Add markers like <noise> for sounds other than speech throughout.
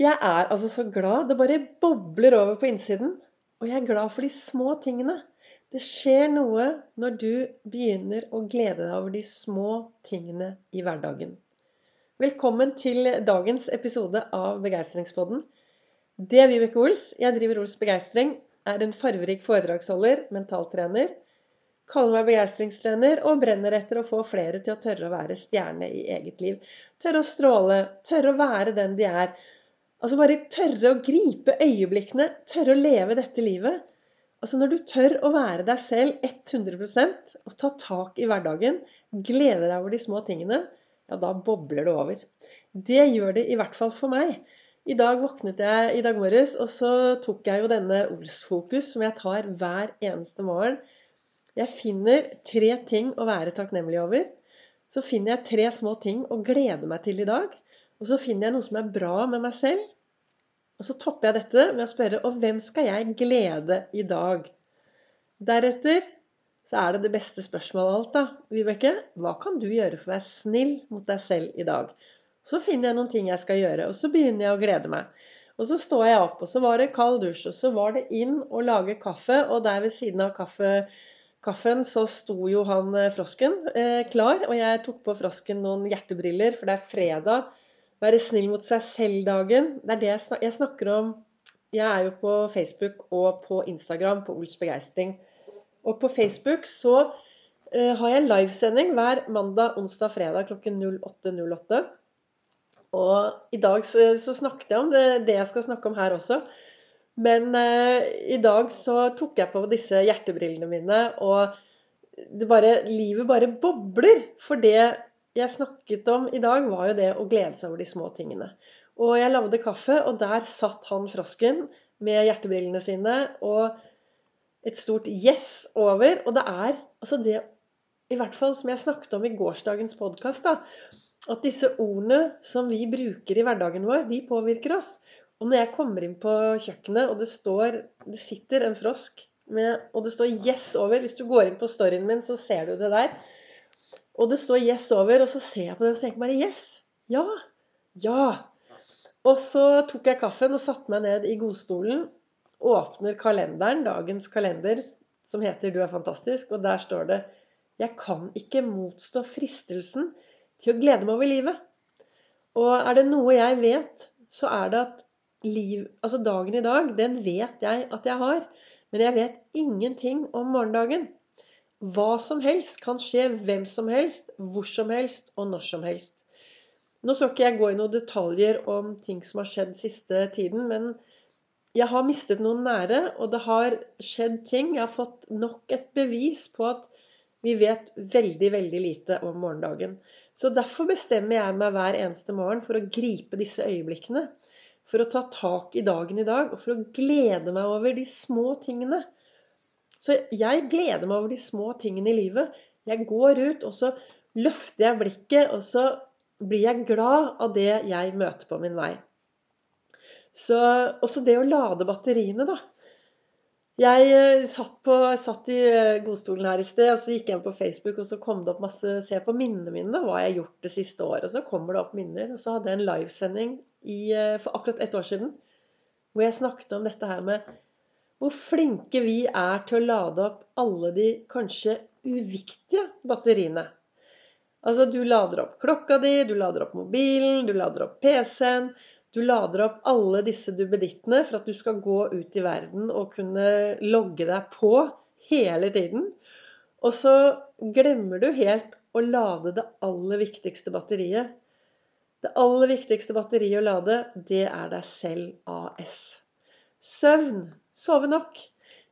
Jeg er altså så glad. Det bare bobler over på innsiden. Og jeg er glad for de små tingene. Det skjer noe når du begynner å glede deg over de små tingene i hverdagen. Velkommen til dagens episode av Begeistringspodden. Det er Vibeke Ols. Jeg driver Ols Begeistring. Er en farverik foredragsholder, mentaltrener. Kaller meg begeistringstrener og brenner etter å få flere til å tørre å være stjerne i eget liv. Tørre å stråle. Tørre å være den de er Altså bare tørre å gripe øyeblikkene, tørre å leve dette livet. Altså Når du tør å være deg selv 100% og ta tak i hverdagen, glede deg over de små tingene, ja, da bobler det over. Det gjør det i hvert fall for meg. I dag våknet jeg i dag morges, og så tok jeg jo denne Ols-fokus som jeg tar hver eneste morgen. Jeg finner tre ting å være takknemlig over. Så finner jeg tre små ting å glede meg til i dag. Og så finner jeg noe som er bra med meg selv. Og så topper jeg dette med å spørre Og hvem skal jeg glede i dag? Deretter så er det det beste spørsmålet av alt, da. Vibeke, hva kan du gjøre for å være snill mot deg selv i dag? Så finner jeg noen ting jeg skal gjøre, og så begynner jeg å glede meg. Og så står jeg opp, og så var det kald dusj, og så var det inn å lage kaffe, og der ved siden av kaffe, kaffen så sto jo han eh, frosken eh, klar, og jeg tok på frosken noen hjertebriller, for det er fredag være snill mot seg selv-dagen. Det er det jeg, snakker om. Jeg er jo på Facebook og på Instagram på Ols Begeistring. Og på Facebook så uh, har jeg livesending hver mandag, onsdag, fredag klokken 08.08. Og i dag så, så, snakket jeg om det, det, jeg skal snakke om her også. Men uh, i dag så tok jeg på disse hjertebrillene mine, og bare, livet bare bobler for det jeg snakket om i dag, var jo det å glede seg over de små tingene. Og jeg lagde kaffe, og der satt han frosken med hjertebrillene sine og et stort 'yes' over. Og det er altså det I hvert fall som jeg snakket om i gårsdagens podkast, at disse ordene som vi bruker i hverdagen vår, de påvirker oss. Og når jeg kommer inn på kjøkkenet, og det står Det sitter en frosk med, og det står 'yes' over Hvis du går inn på storyen min, så ser du det der. Og det står 'yes' over, og så ser jeg på den og tenker bare 'yes'. Ja. Ja. Og så tok jeg kaffen og satte meg ned i godstolen. Åpner kalenderen, dagens kalender, som heter 'Du er fantastisk', og der står det 'Jeg kan ikke motstå fristelsen til å glede meg over livet'. Og er det noe jeg vet, så er det at liv, altså dagen i dag, den vet jeg at jeg har. Men jeg vet ingenting om morgendagen. Hva som helst kan skje hvem som helst, hvor som helst og når som helst. Nå skal ikke jeg gå i noen detaljer om ting som har skjedd siste tiden, men jeg har mistet noen nære, og det har skjedd ting. Jeg har fått nok et bevis på at vi vet veldig, veldig lite om morgendagen. Så derfor bestemmer jeg meg hver eneste morgen for å gripe disse øyeblikkene. For å ta tak i dagen i dag, og for å glede meg over de små tingene. Så jeg gleder meg over de små tingene i livet. Jeg går ut, og så løfter jeg blikket, og så blir jeg glad av det jeg møter på min vei. Så også det å lade batteriene, da. Jeg eh, satt, på, satt, i eh, godstolen her i sted, og så gikk jeg inn på Facebook, og så kom det opp masse Se på minnene mine, hva jeg har gjort det siste året. Og så kommer det opp minner. Og så hadde jeg en livesending i, eh, for akkurat ett år siden hvor jeg snakket om dette her med hvor flinke vi er til å lade opp alle de kanskje uviktige batteriene. Altså, du lader opp klokka di, du lader opp mobilen, du lader opp PC-en. Du lader opp alle disse duppedittene for at du skal gå ut i verden og kunne logge deg på hele tiden. Og så glemmer du helt å lade det aller viktigste batteriet. Det aller viktigste batteriet å lade, det er deg selv AS. Søvn Sove nok.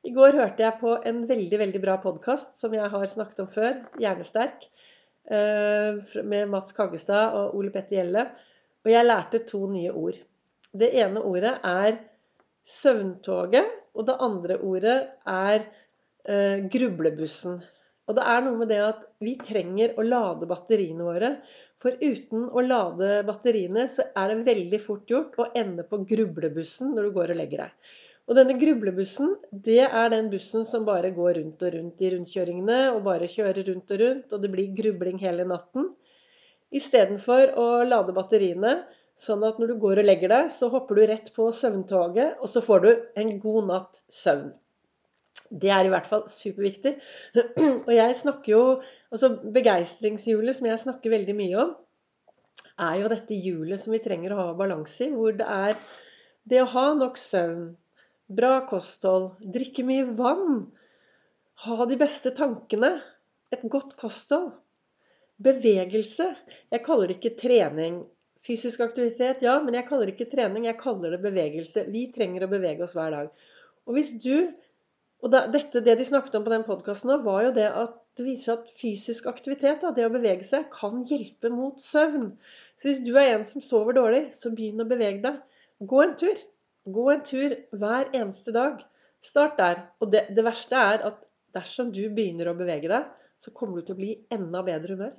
I går hørte jeg på en veldig veldig bra podkast som jeg har snakket om før, Hjernesterk, eh, med Mats Kaggestad og Ole Petter Gjelle. Og jeg lærte to nye ord. Det ene ordet er søvntoget, og det andre ordet er eh, grublebussen. Og det er noe med det at vi trenger å lade batteriene våre. For uten å lade batteriene, så er det veldig fort gjort å ende på grublebussen når du går og legger deg. Og denne grublebussen, det er den bussen som bare går rundt og rundt i rundkjøringene, og bare kjører rundt og rundt, og det blir grubling hele natten. Istedenfor å lade batteriene, Sånn at når du går og legger deg, så hopper du rett på søvntoget, og så får du en god natt søvn. Det er i hvert fall superviktig. <clears throat> Og jeg snakker jo Altså begeistringshjulet, som jeg snakker veldig mye om, er jo dette hjulet som vi trenger å ha balanse i. Hvor det er det å ha nok søvn, bra kosthold, drikke mye vann, ha de beste tankene, et godt kosthold, bevegelse Jeg kaller det ikke trening. Fysisk aktivitet, ja, men jeg kaller det ikke trening, jeg kaller det bevegelse. Vi trenger å bevege oss hver dag. Og hvis du og dette, Det de snakket om på den podkasten, var jo det at det viser at fysisk aktivitet, det å bevege seg, kan hjelpe mot søvn. Så hvis du er en som sover dårlig, så begynn å bevege deg. Gå en tur. Gå en tur hver eneste dag. Start der. Og det, det verste er at dersom du begynner å bevege deg, så kommer du til å bli enda bedre humør.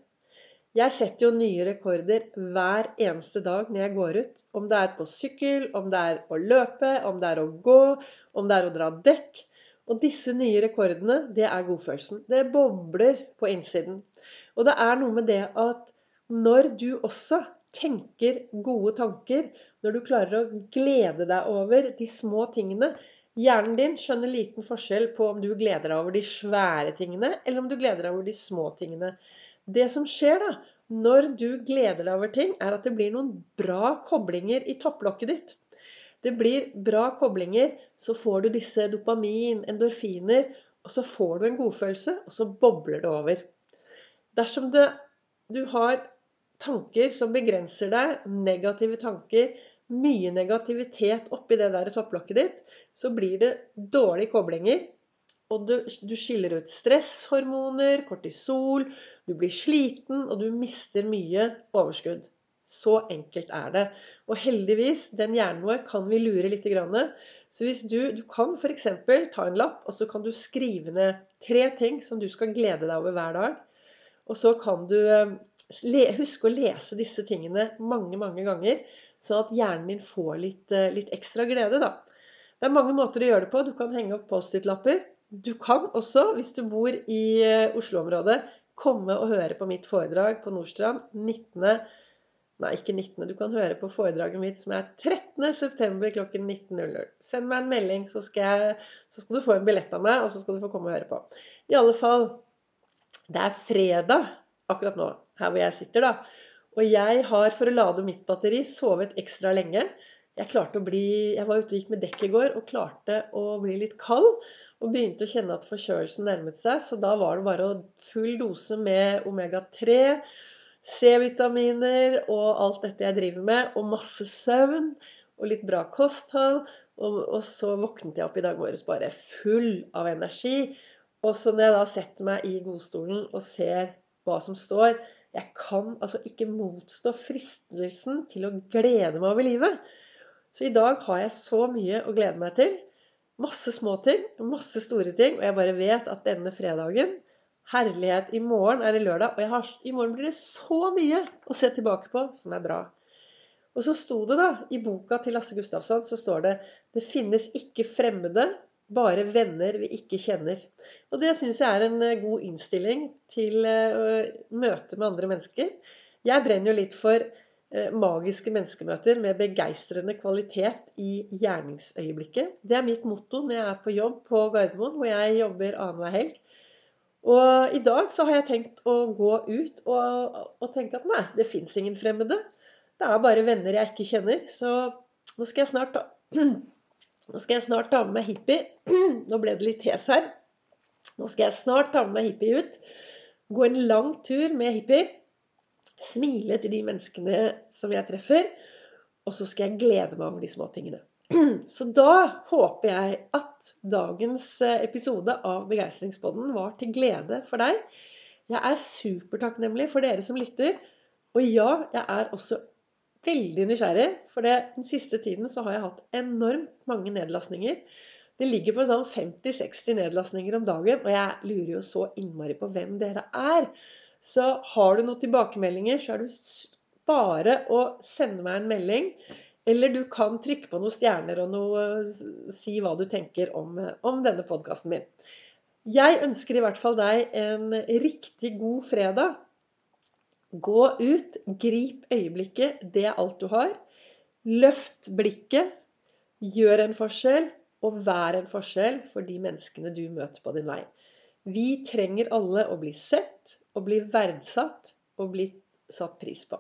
Jeg setter jo nye rekorder hver eneste dag når jeg går ut. Om det er på sykkel, om det er å løpe, om det er å gå, om det er å dra dekk. Og disse nye rekordene, det er godfølelsen. Det bobler på innsiden. Og det er noe med det at når du også tenker gode tanker, når du klarer å glede deg over de små tingene Hjernen din skjønner liten forskjell på om du gleder deg over de svære tingene, eller om du gleder deg over de små tingene. Det som skjer da, når du gleder deg over ting, er at det blir noen bra koblinger i topplokket ditt. Det blir bra koblinger, så får du disse dopamin, endorfiner, og så får du en godfølelse, og så bobler det over. Dersom det, du har tanker som begrenser deg, negative tanker, mye negativitet oppi det der topplokket ditt, så blir det dårlige koblinger, og du, du, skiller ut stresshormoner, kortisol, du blir sliten, og du mister mye overskudd. Så enkelt er det. Og heldigvis, den hjernen vår kan vi lure litt. Så hvis du, du kan f.eks. ta en lapp, og så kan du skrive ned tre ting som du skal glede deg over hver dag. Og så kan du eh, huske å lese disse tingene mange, mange ganger, sånn at hjernen min får litt, eh, litt ekstra glede, da. Det er mange måter å gjøre det på. Du kan henge opp Post-It-lapper. Du kan også, hvis du bor i eh, Oslo-området, komme og høre på mitt foredrag på Nordstrand 19. Nei, ikke 19. Du kan høre på foredraget mitt som er 13.9. klokken 19.00. Send meg en melding, så skal, jeg, så skal, du få en billett av meg, og så skal du få komme og høre på. I alle fall Det er fredag akkurat nå, her hvor jeg sitter, da. Og jeg har, for å lade mitt batteri, sovet ekstra lenge. Jeg klarte å bli Jeg var ute og gikk med dekk i går og klarte å bli litt kald og begynte å kjenne at forkjølelsen nærmet seg. Så da var det bare full dose med omega-3, C-vitaminer og alt dette jeg driver med, og masse søvn og litt bra kosthold. Og, og så våknet jeg opp i dag morges bare full av energi. Og så når jeg da setter meg i godstolen og ser hva som står Jeg kan altså ikke motstå fristelsen til å glede meg over livet. Så i dag har jeg så mye å glede meg til. Masse små ting, masse store ting. Og jeg bare vet at denne fredagen Herlighet. I morgen er det lørdag, og har, i morgen blir det så mye å se tilbake på som er bra. Og så sto det da, i boka til Lasse Gustafsson, så står det Det finnes ikke fremmede, bare venner vi ikke kjenner. Og det syns jeg er en eh, god innstilling til uh, møte med andre mennesker. Jeg brenner jo litt for Eh, magiske menneskemøter med begeistrende kvalitet i gjerningsøyeblikket. Det er mitt motto når jeg er på jobb på Gardermoen, hvor jeg jobber annenhver helg. Og i dag så har jeg tenkt å gå ut og, og tenke at nei, det fins ingen fremmede. Det er bare venner jeg ikke kjenner. Så nå skal jeg snart ta, nå skal jeg snart ta med meg hippie. Nå ble det litt hes her. Nå skal jeg snart ta med meg hippie ut. Gå en lang tur med hippie smile til de menneskene som jeg treffer, og så skal jeg glede meg over de små tingene. <clears throat> Så da håper jeg at dagens eh, episode av Begeistringspodden var til glede for deg. Jeg er supertakknemlig for dere som lytter. Og ja, jeg er også veldig nysgjerrig, for det, den siste tiden så har jeg hatt enormt mange nedlastninger. Det ligger på sånn 50-60 nedlastninger om dagen, og jeg lurer jo så innmari på hvem dere er. Så har du noen tilbakemeldinger, så er det bare å sende meg en melding. Eller du kan trykke på noen stjerner og noe, si hva du tenker om, om denne podkasten min. Jeg ønsker i hvert fall deg en riktig god fredag. Gå ut, grip øyeblikket. Det er alt du har. Løft blikket. Gjør en forskjell. Og vær en forskjell for de menneskene du møter på din vei. Vi trenger alle å bli sett, og bli verdsatt og bli satt pris på.